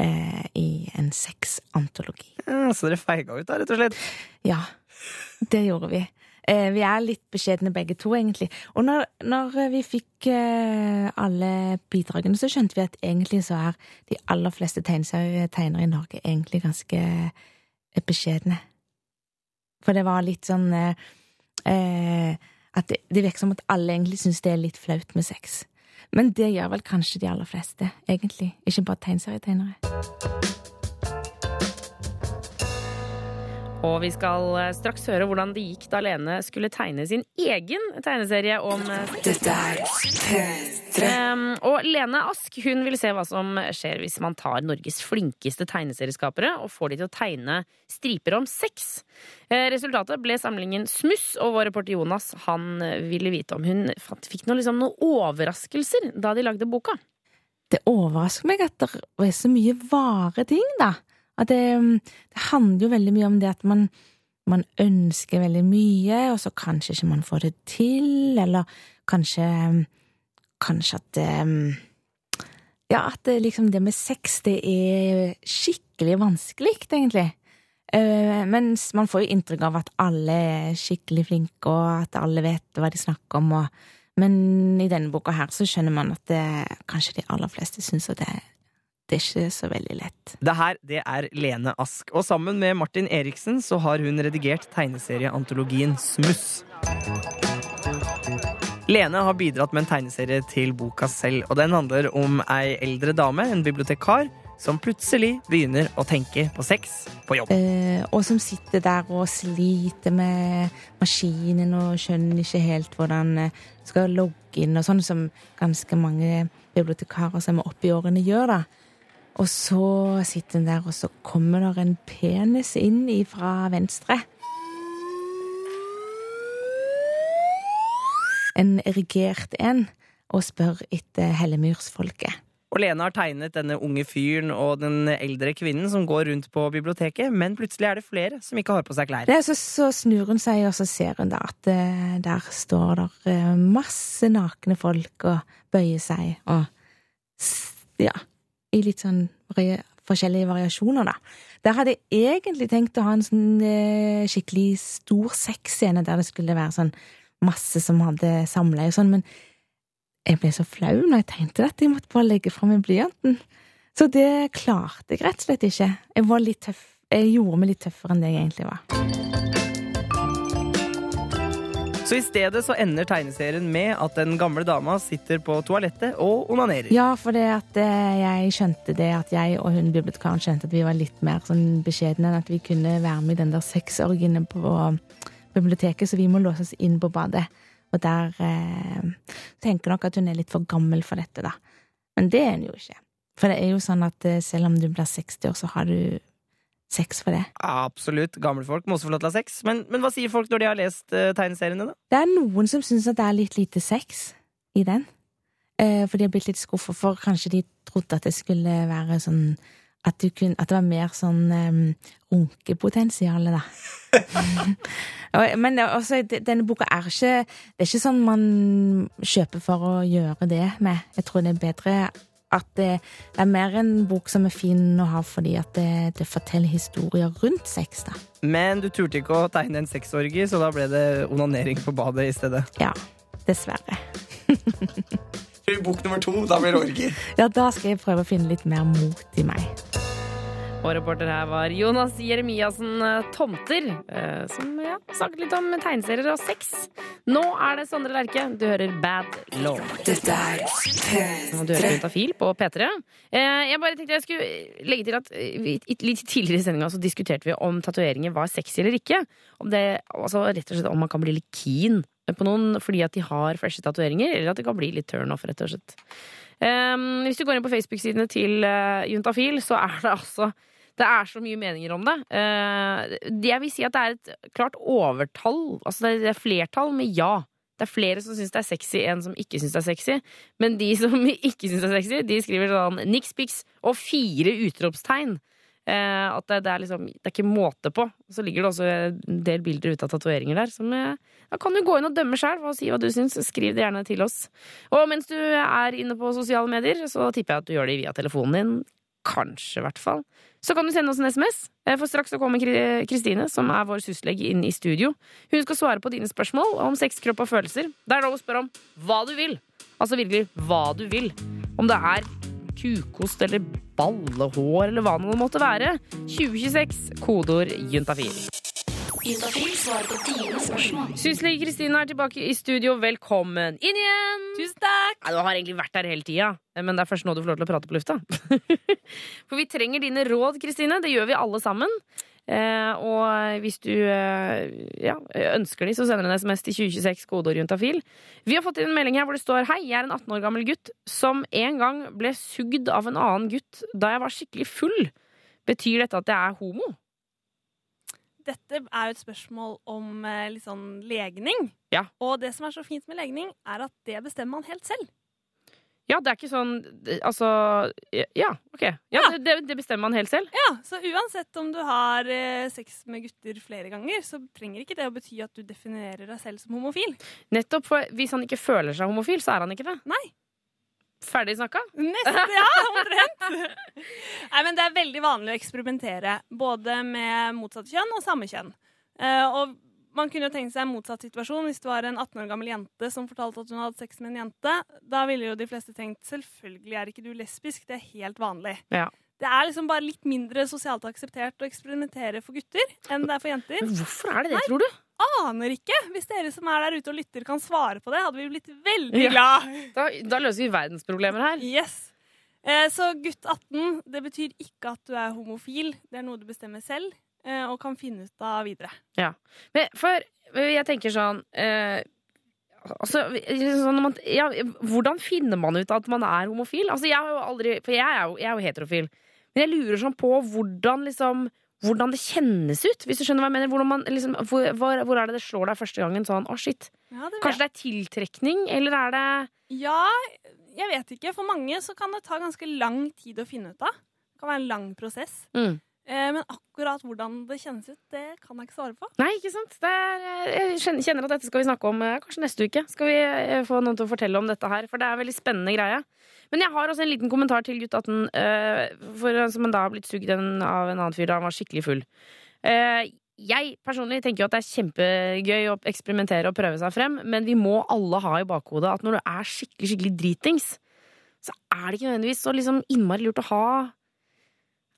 eh, i en sexantologi. Ja, så dere feiga ut da, rett og slett? Ja, det gjorde vi. Eh, vi er litt beskjedne begge to, egentlig. Og når, når vi fikk eh, alle bidragene, så skjønte vi at egentlig så er de aller fleste tegneserietegnere i Norge egentlig ganske eh, beskjedne. For det var litt sånn eh, eh, At det, det virker som at alle egentlig syns det er litt flaut med sex. Men det gjør vel kanskje de aller fleste, egentlig. Ikke bare tegneserietegnere. Og vi skal eh, straks høre hvordan det gikk da Lene skulle tegne sin egen tegneserie om eh, Dette er P3. Um, og Lene Ask hun vil se hva som skjer hvis man tar Norges flinkeste tegneserieskapere og får de til å tegne striper om sex. Eh, resultatet ble samlingen Smuss, og vår reporter Jonas han ville vite om hun fikk noe, liksom, noen overraskelser da de lagde boka. Det overrasker meg at det er så mye vare ting, da. At det, mm, det handler jo veldig mye om det at man, man ønsker veldig mye, og så kanskje ikke man får det til, eller kanskje Kanskje at det mm, Ja, at det liksom det med sex, det er skikkelig vanskelig, egentlig. Eh, mens man får jo inntrykk av at alle er skikkelig flinke, og at alle vet hva de snakker om, og men i denne boka her så skjønner man at det, kanskje de aller fleste syns at det, det er ikke så veldig lett. Det her det er Lene Ask, og sammen med Martin Eriksen så har hun redigert tegneserieantologien Smuss. Lene har bidratt med en tegneserie til boka selv, og den handler om ei eldre dame, en bibliotekar, som plutselig begynner å tenke på sex på jobb. Eh, og som sitter der og sliter med maskinen og skjønner ikke helt hvordan eh, skal logge inn og sånn, som ganske mange bibliotekarer som er oppe i årene gjør, da. Og så sitter hun der, og så kommer der en penis inn fra venstre. En erigert en, og spør etter Hellemyrsfolket. Og Lene har tegnet denne unge fyren og den eldre kvinnen som går rundt på biblioteket, men plutselig er det flere som ikke har på seg klær. Nei, så, så snur hun seg, og så ser hun da at uh, der står der uh, masse nakne folk og bøyer seg, og ja, i litt sånn forskjellige variasjoner, da. Der hadde jeg egentlig tenkt å ha en sånn eh, skikkelig stor sexscene der det skulle være sånn masse som hadde samleie og sånn, men jeg ble så flau når jeg tegnte dette, jeg måtte bare legge fra meg blyanten. Så det klarte jeg rett og slett ikke. Jeg litt tøff. Jeg gjorde meg litt tøffere enn det jeg egentlig var. Så i stedet så ender tegneserien med at den gamle dama sitter på toalettet og onanerer. Ja, for det at eh, jeg skjønte det at jeg og hun bibliotekaren skjønte at vi var litt mer sånn beskjedne enn at vi kunne være med i den der sexorgien på biblioteket, så vi må låse oss inn på badet. Og der eh, tenker nok at hun er litt for gammel for dette, da. Men det er hun jo ikke. For det er jo sånn at eh, selv om du blir 60 år, så har du sex for det. Absolutt. Gamle folk må også få lov til å ha sex. Men, men hva sier folk når de har lest uh, tegneseriene, da? Det er noen som syns at det er litt lite sex i den. Uh, for de har blitt litt skuffa, for kanskje de trodde at det skulle være sånn at, du kunne, at det var mer sånn um, runkepotensial, da. Men også, denne boka er ikke Det er ikke sånn man kjøper for å gjøre det med. Jeg tror det er bedre at det, er mer en bok som er fin å ha fordi at det, det forteller historier rundt sex, da. Men du turte ikke å tegne en sexorgie, så da ble det onanering på badet i stedet. Ja. Dessverre. Bok nummer to, da blir det orgie. Ja, da skal jeg prøve å finne litt mer mot i meg. Og reporter her var Jonas Jeremiassen eh, Tomter, eh, som ja, snakket litt om tegneserier og sex. Nå er det Sondre Lerche. Du hører Bad Law. Dette er P3. du hører P3. Juntafil på P3. Eh, Jeg bare tenkte jeg skulle legge til at vi- litt tidligere i sendinga så diskuterte vi om tatoveringer var sexy eller ikke. Om det, altså rett og slett om man kan bli litt keen på noen fordi at de har freshe tatoveringer, eller at det kan bli litt turn off, rett og slett. Um, hvis du går inn på Facebook-sidene til uh, Juntafil, så er det altså det er så mye meninger om det. Uh, jeg vil si at det er et klart overtall, altså det er flertall med ja Det er flere som syns det er sexy enn som ikke syns det er sexy. Men de som ikke syns det er sexy, de skriver sånn niks pics og fire utropstegn. Eh, at det, det, er liksom, det er ikke måte på. Så ligger det også en del bilder ute av tatoveringer der. Som, eh, da kan du gå inn og dømme sjøl og si hva du syns. Skriv det gjerne til oss. Og mens du er inne på sosiale medier, så tipper jeg at du gjør det via telefonen din. Kanskje, i hvert fall. Så kan du sende oss en SMS, eh, for straks så kommer Kristine, som er vår syslege, inn i studio. Hun skal svare på dine spørsmål om sex, kropp og følelser. Det er lov å spørre om hva du vil. Altså virkelig hva du vil. Om det er kukost eller ballehår eller hva det måtte være. 2026, kodeord juntafil. Juntafil svarer på dine spørsmål. Syslege Kristine er tilbake i studio. Velkommen inn igjen! Tusen takk! Ja, du har egentlig vært der hele tida, men det er først nå du får lov til å prate på lufta. For vi trenger dine råd, Kristine. Det gjør vi alle sammen. Eh, og hvis du eh, ja, ønsker de, så sender du en SMS til 2026 kodeord juntafil. Vi har fått inn en melding her hvor det står Hei, jeg er en 18 år gammel gutt som en gang ble sugd av en annen gutt da jeg var skikkelig full. Betyr dette at jeg er homo? Dette er jo et spørsmål om eh, litt sånn legning. Ja. Og det som er så fint med legning, er at det bestemmer man helt selv. Ja, det er ikke sånn Altså Ja, OK. Ja, Det, det bestemmer man helt selv. Ja, Så uansett om du har eh, sex med gutter flere ganger, så trenger ikke det å bety at du definerer deg selv som homofil. Nettopp, for Hvis han ikke føler seg homofil, så er han ikke det. Nei. Ferdig snakka? Nesten, ja, omtrent. Nei, men det er veldig vanlig å eksperimentere, både med motsatt kjønn og samme kjønn. Eh, og man kunne jo tenkt seg en motsatt situasjon hvis det var en 18 år gammel jente som fortalte at hun hadde sex med en jente. Da ville jo de fleste tenkt selvfølgelig er ikke du lesbisk, det er helt vanlig. Ja. Det er liksom bare litt mindre sosialt akseptert å eksperimentere for gutter enn det er for jenter. Men hvorfor er det det, tror du? Aner ikke. Hvis dere som er der ute og lytter kan svare på det, hadde vi blitt veldig Ja. glad. Da, da løser vi verdensproblemer her. Yes. Eh, så gutt 18, det betyr ikke at du er homofil. Det er noe du bestemmer selv og kan finne ut av videre. Ja. Men for jeg tenker sånn eh, Altså, sånn man, ja, hvordan finner man ut at man er homofil? Altså, jeg har jo aldri For jeg er jo, jeg er jo heterofil. Men jeg lurer sånn på hvordan liksom hvordan det kjennes ut, hvis du skjønner hva jeg mener. Man, liksom, hvor, hvor, hvor er det det slår deg første gangen sånn å, shit. Ja, det Kanskje det er tiltrekning, eller er det Ja, jeg vet ikke. For mange så kan det ta ganske lang tid å finne ut av. Det kan være en lang prosess. Mm. Eh, men akkurat hvordan det kjennes ut, det kan jeg ikke svare på. Nei, ikke sant? Er, jeg kjenner- at dette skal vi snakke om eh, kanskje neste uke. Skal vi eh, få noen til å fortelle om dette her, for det er en veldig spennende greie. Men jeg har også en liten kommentar til gutt 18, eh, for, som en da har blitt sugd av en annen fyr da han var skikkelig full. Eh, jeg personlig tenker jo at det er kjempegøy å eksperimentere og prøve seg frem, men vi må alle ha i bakhodet at når du er skikkelig, skikkelig dritings, så er det ikke nødvendigvis så liksom innmari lurt å ha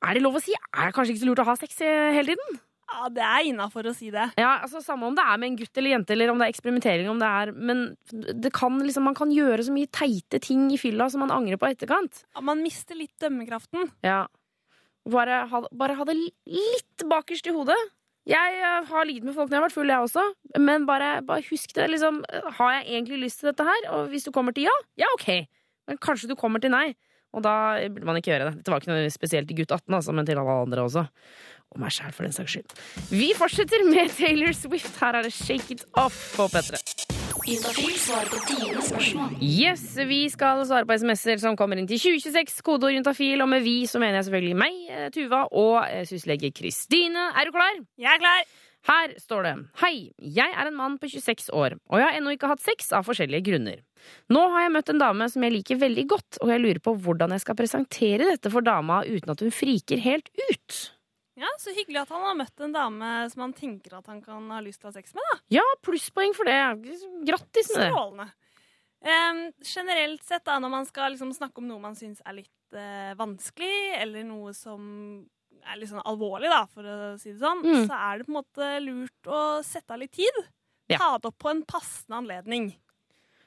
Er det lov å si? Er det kanskje ikke så lurt å ha sex eh, hele tiden? Ja, det er innafor å si det. Ja, altså Samme om det er med en gutt eller jente, eller om det er eksperimentering, om det er Men det kan, liksom, man kan gjøre så mye teite ting i fylla som man angrer på i etterkant. Ja, man mister litt dømmekraften. Ja. Bare ha, bare ha det litt bakerst i hodet. Jeg eh, har ligget med folk når jeg har vært full, jeg også. Men bare, bare husk det. Liksom, har jeg egentlig lyst til dette her? Og hvis du kommer til ja, ja, ok. Men kanskje du kommer til nei. Og da burde man ikke gjøre det. Dette var ikke noe spesielt til gutt 18, altså, men til alle andre også. Og meg sjæl, for den saks skyld. Vi fortsetter med Taylor Swift. Her er det Shake It Off på P3. Juntafil svarer på dine spørsmål. Yes, vi skal svare på SMS-er som kommer inn til 2026, kodeord juntafil. Og med vi så mener jeg selvfølgelig meg, eh, Tuva og eh, syslege Kristine. Er du klar? Jeg er klar. Her står det Hei, jeg er en mann på 26 år, og jeg har ennå ikke hatt sex av forskjellige grunner. Nå har jeg møtt en dame som jeg liker veldig godt, og jeg lurer på hvordan jeg skal presentere dette for dama uten at hun friker helt ut. Ja, Så hyggelig at han har møtt en dame som han tenker at han kan ha lyst til å ha sex med. da. Ja, plusspoeng for det. Grattis med det. Strålende. Um, generelt sett, da, når man skal liksom snakke om noe man syns er litt uh, vanskelig, eller noe som er litt sånn alvorlig, da, for å si det sånn, Mm. så er det på en måte lurt å sette av litt tid. Ja. Ta det opp på en passende anledning.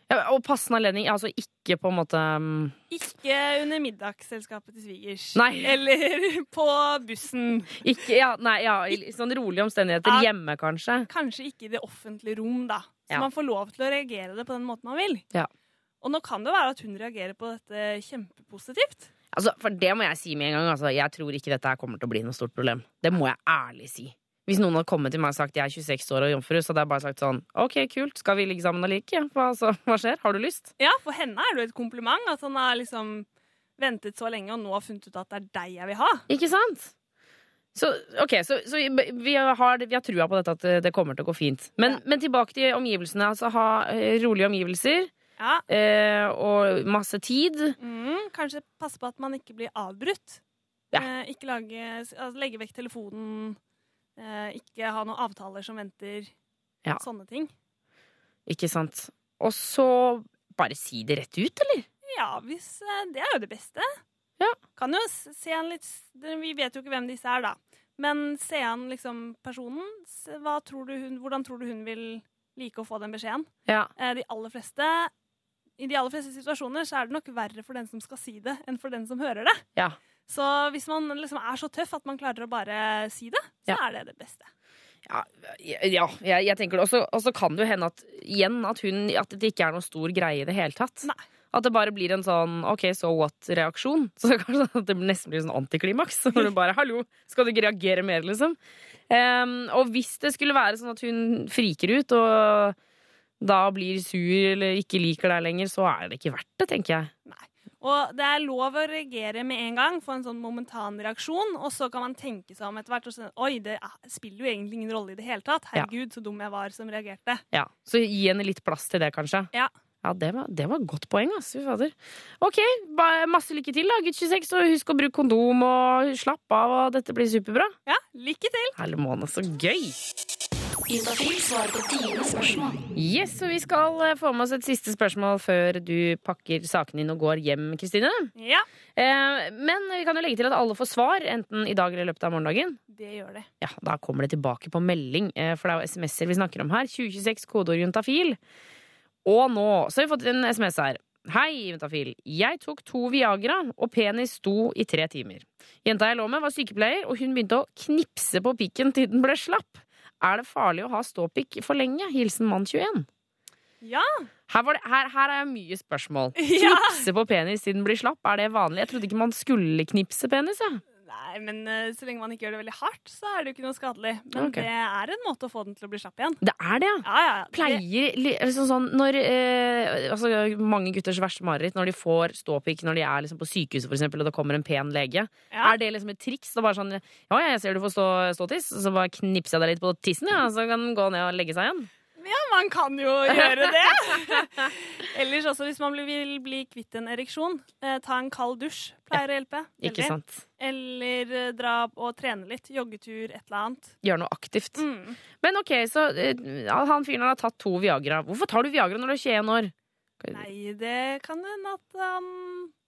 Ja, og passende anledning, altså ikke på en måte um, Ikke under middagsselskapet til svigers. Nei. Eller på bussen. ikke, ja, Nei, ja, i sånn rolige omstendigheter Ja. hjemme, kanskje. Kanskje ikke i det offentlige rom, da. Så man får lov til å reagere det på den måten man vil. Ja. Og nå kan det være at hun reagerer på dette kjempepositivt. Altså, for det må jeg si med en gang. Altså, jeg tror ikke dette her kommer til å bli noe stort problem. Det må jeg ærlig si. Hvis noen hadde kommet til meg og sagt jeg er 26 år og jomfru, så hadde jeg bare sagt sånn OK, kult, skal vi ligge sammen og like? Hva, altså, hva skjer? Har du lyst? Ja, for henne er det jo et kompliment at han har liksom ventet så lenge og nå har funnet ut at det er deg jeg vil ha. Ikke sant? Så, ok, så, så vi, har, vi har trua på dette at det- kommer til å gå fint. Men, men tilbake til omgivelsene. Altså ha eh, rolige omgivelser Ja. eh, og masse tid. Mm, kanskje passe på at man ikke blir avbrutt. Ja. Eh, ikke lage, altså, legge vekk telefonen. Eh, ikke ha noen avtaler som venter. Ja. Sånne ting. Ikke sant? Og så bare si det rett ut, eller? Ja, hvis, eh, det er jo det beste. Ja. Kan jo se an litt Vi vet jo ikke hvem disse er, da. Men se an liksom personen. Tror du hun, hvordan tror du hun vil like å få den beskjeden? Ja. Eh, de aller fleste I de aller fleste situasjoner så er det nok verre for den som skal si det, enn for den som hører det. Ja. Så hvis man liksom er så tøff at man klarer å bare si det, så Ja. er det det beste. Ja, ja jeg, jeg tenker det. Og så- kan det jo hende at igjen at, hun, at det ikke er noen stor greie i det hele tatt. Nei. At det bare blir en sånn OK, so what-reaksjon. Så kanskje at det nesten blir sånn antiklimaks. Så du bare 'hallo, skal du ikke reagere mer', liksom? Um, og hvis det skulle være sånn at hun friker ut og da blir sur eller ikke liker deg lenger, så er det ikke verdt det, tenker jeg. Og det er lov å reagere med en gang, få en sånn momentan reaksjon, og så kan man tenke seg om etter hvert og si oi, det er- spiller jo egentlig ingen rolle i det hele tatt. Ja. Herregud, så dum jeg var som reagerte. Ja, Så gi henne litt plass til det, kanskje. Ja. Ja, det var, det var godt poeng, ass. Fy fader. OK, masse lykke til, da, gutt 26, og husk å bruke kondom og slapp av, og dette blir superbra. Ja, lykke til! Herlig måned, så gøy! Juntafil svarer på dine spørsmål. Yes, og vi skal eh, få med oss et siste spørsmål før du pakker sakene dine og går hjem, Kristine. Ja, Eh, men vi kan jo legge til at alle får svar, enten i dag eller i løpet av morgendagen. det gjør det. Ja, Da kommer det tilbake på melding, eh, for det er jo SMS-er vi snakker om her. 2026 kodeord juntafil. Og nå så har vi fått en SMS her. Hei, juntafil. Jeg tok to Viagra, og penis sto i tre timer. Jenta jeg lå med, var sykepleier, og hun begynte å knipse på pikken til den ble slapp. Er det farlig å ha ståpikk for lenge? Hilsen mann 21. Ja, Her, var det, her, her er mye spørsmål. Ja. Knipse på penis siden den blir slapp, er det vanlig? Jeg trodde ikke man skulle knipse penis, jeg. Nei, men uh, så lenge man ikke gjør det veldig hardt, så er det jo ikke noe skadelig. Men okay. det er en måte å få den til å bli slapp igjen. Det er det, ja. Ja, ja. Det, pleier liksom sånn når eh, altså, Mange gutters verste mareritt når de får ståpikk når de er liksom på sykehuset, for eksempel, og det kommer en pen lege. ja. Er det liksom et triks? Det er bare sånn Ja, ja, jeg ser du får stå, ståtiss, så bare knipser jeg deg litt på tissen, ja, så kan den gå ned og legge seg igjen. Ja, man kan jo gjøre det. Ellers også, hvis man vil bli kvitt en ereksjon, eh, ta en kald dusj. Pleier å hjelpe. Ikke sant? Eller eh, dra og trene litt. Joggetur, et eller annet. Gjør noe aktivt. Mm. Men ok, så eh, han fyren har tatt to Viagra. Hvorfor tar du Viagra når du er 21 år? Nei, det kan hende at han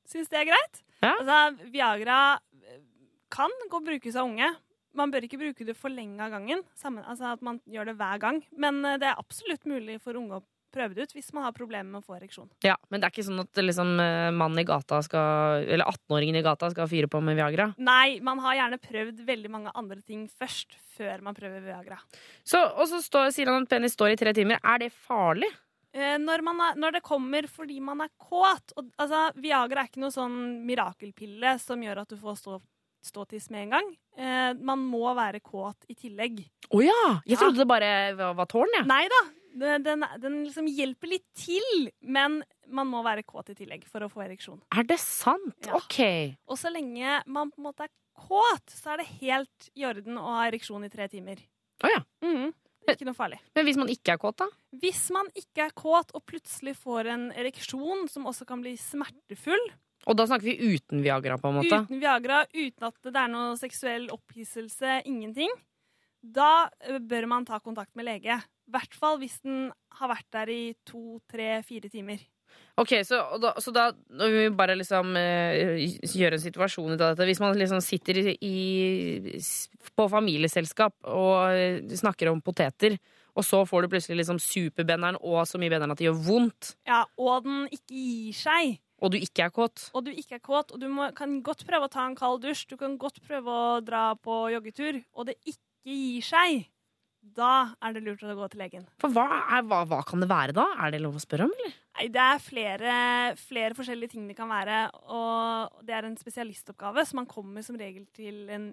syns det er greit. Ja. Altså, Viagra kan gå og brukes av unge. Man bør ikke bruke det for lenge av gangen. Sammen, altså at man gjør det hver gang. Men eh, det er absolutt mulig for unge å prøve det ut hvis man har problemer med å få ereksjon. Ja, Men det er ikke sånn at liksom, eh, mannen i gata skal Eller 18-åringen i gata skal fyre på med Viagra? Nei, man har gjerne prøvd veldig mange andre ting først, før man prøver Viagra. Så, og så står, sier han at penis står i tre timer. Er det farlig? Eh, Når, man er, når det kommer fordi man er kåt og, altså, Viagra er ikke noe sånn mirakelpille som gjør at du får stå, ståtiss med en gang. Eh, man må være kåt i tillegg. Å ja! Jeg Ja. trodde det bare var, var tårn, jeg. Nei da, den, den, liksom hjelper litt til, men man må være kåt i tillegg for å få ereksjon. Er det sant? Ja. Ok. Og så lenge man på en måte er kåt, så er det helt i orden å ha ereksjon i tre timer. Å ja. Mm. Ikke noe farlig. Men hvis man ikke er kåt, da? Hvis man ikke er kåt og plutselig får en ereksjon som også kan bli smertefull, Og da snakker vi uten Viagra, på en måte? uten Viagra, uten at det er noe seksuell opphisselse, ingenting, da eh, bør man ta kontakt med lege. I hvert fall hvis den har vært der i to, tre, fire timer. Ok, så, da, så da vi bare liksom eh, gjøre en situasjon ut av dette Hvis man liksom sitter i, i, på familieselskap og eh, snakker om poteter, og så får du plutselig liksom superbenderen og så mye benderen at det gjør vondt, Ja, og den ikke gir seg, og du ikke er kåt og du ikke er kåt, og du må, kan godt prøve å ta en kald dusj, du kan godt prøve å dra på joggetur, og det ikke gir seg, da er det lurt å gå til legen. For hva, er, hva, hva kan det være da? Er det lov å spørre om, eller? Nei, det er flere, flere forskjellige ting det kan være, og det er en spesialistoppgave, så man kommer som regel til en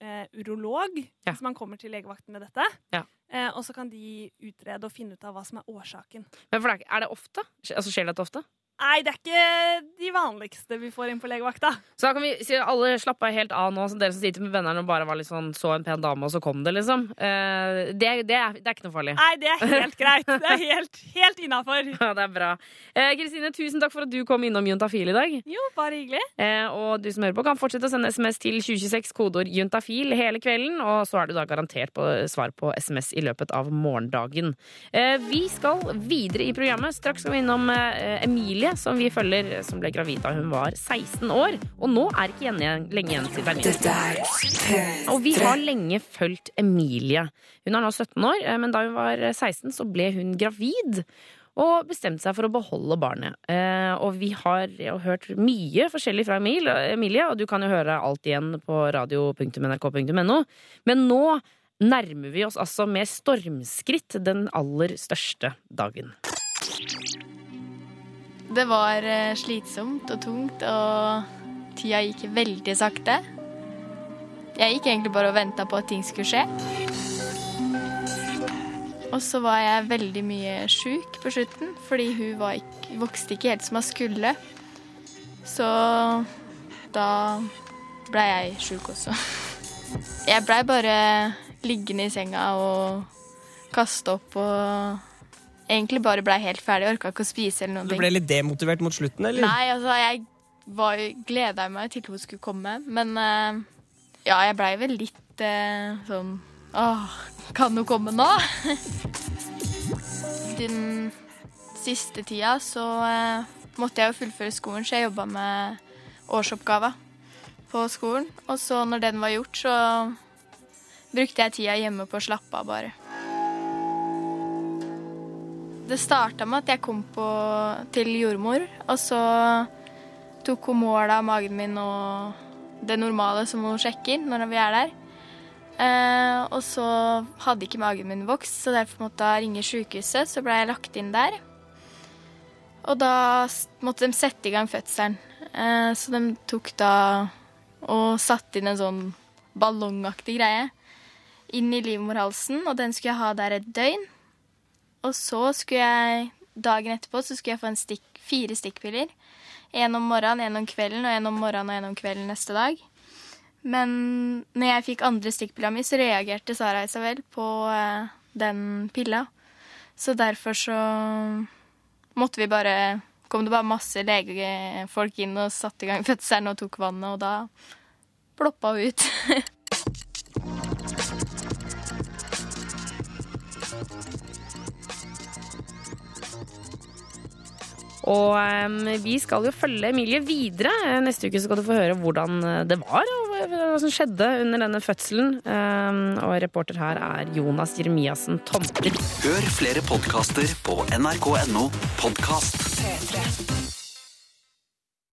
eh, urolog Ja. hvis man kommer til legevakten med dette. Ja. Eh, og så kan de utrede og finne ut av hva som er årsaken. Men det er, er det ofte? Altså, skjer dette ofte? Nei, det er ikke de vanligste vi får inn på legevakta. Så da kan vi si alle slappa helt av nå, så dere som sitter med vennene og bare var litt sånn, så en pen dame, og så kom det, liksom. Eh, det, det, er, det er ikke noe farlig. Nei, det er helt greit. Det er helt, helt innafor. Ja, det er bra. Eh, Kristine, tusen takk for at du kom innom Juntafil i dag. Jo, bare hyggelig. Eh, og du som hører på, kan fortsette å sende SMS til 2026, kodeord juntafil hele kvelden. Og så er du da garantert på svar på SMS i løpet av morgendagen. Eh, vi skal videre i programmet. Straks skal vi innom eh, Emilie, som vi følger, som ble gravid da hun var 16 år. Og nå er ikke lenge igjen til er P3. Og vi har lenge fulgt Emilie. Hun er nå 17 år, eh, men da hun var 16, så ble hun gravid. Og bestemte seg for å beholde barnet. Eh, og vi har hørt mye forskjellig fra Emil, Emilie, og du kan jo høre alt igjen på radio.nrk.no. Men nå nærmer vi oss altså med stormskritt den aller største dagen. Det var eh, slitsomt og tungt, og tida gikk veldig sakte. Jeg gikk egentlig bare og venta på at ting skulle skje. Og så var jeg veldig mye sjuk på slutten, fordi hun ikke, vokste ikke helt som hun skulle. Så da blei jeg sjuk også. Jeg blei bare liggende i senga og kaste opp og egentlig bare blei helt ferdig. Orka ikke å spise eller noen Du ble litt demotivert mot slutten, eller? Nei, altså, jeg gleda meg til hun skulle komme, men eh, ja, jeg blei vel litt eh, sånn Åh, kan hun komme nå? Den siste tida så eh, måtte jeg jo fullføre skolen, så jeg jobba med årsoppgava på skolen. Og så når den var gjort, så brukte jeg tida hjemme på å slappe av, bare. Det starta med at jeg kom på, til jordmor, og så tok hun mål av magen min og det normale som hun sjekker når vi er der. Eh, og så hadde ikke magen min vokst, så derfor måtte jeg ringe sykehuset. Så ble jeg lagt inn der. Og da måtte de sette i gang fødselen. Eh, så de tok da og satte inn en sånn ballongaktig greie inn i livmorhalsen, og den skulle jeg ha der et døgn. Og så skulle jeg dagen etterpå så skulle jeg få stikk, fire stikkpiller. En om morgenen, en om kvelden, og en om morgenen og en om kvelden neste dag. Men når jeg fikk andre stikkpilla mi, så reagerte Sara Isabel på eh, den pilla. Så derfor så måtte vi bare Kom det bare masse legefolk inn og satte i gang fødselen og tok vannet, og da ploppa hun ut. Og um, vi skal jo følge Emilie videre. Neste uke skal du få høre hvordan det var, og hva som skjedde under denne fødselen. Um, Og reporter her er Jonas Jeremiassen Tomter. Hør flere podkaster på nrk.no podkast. P3.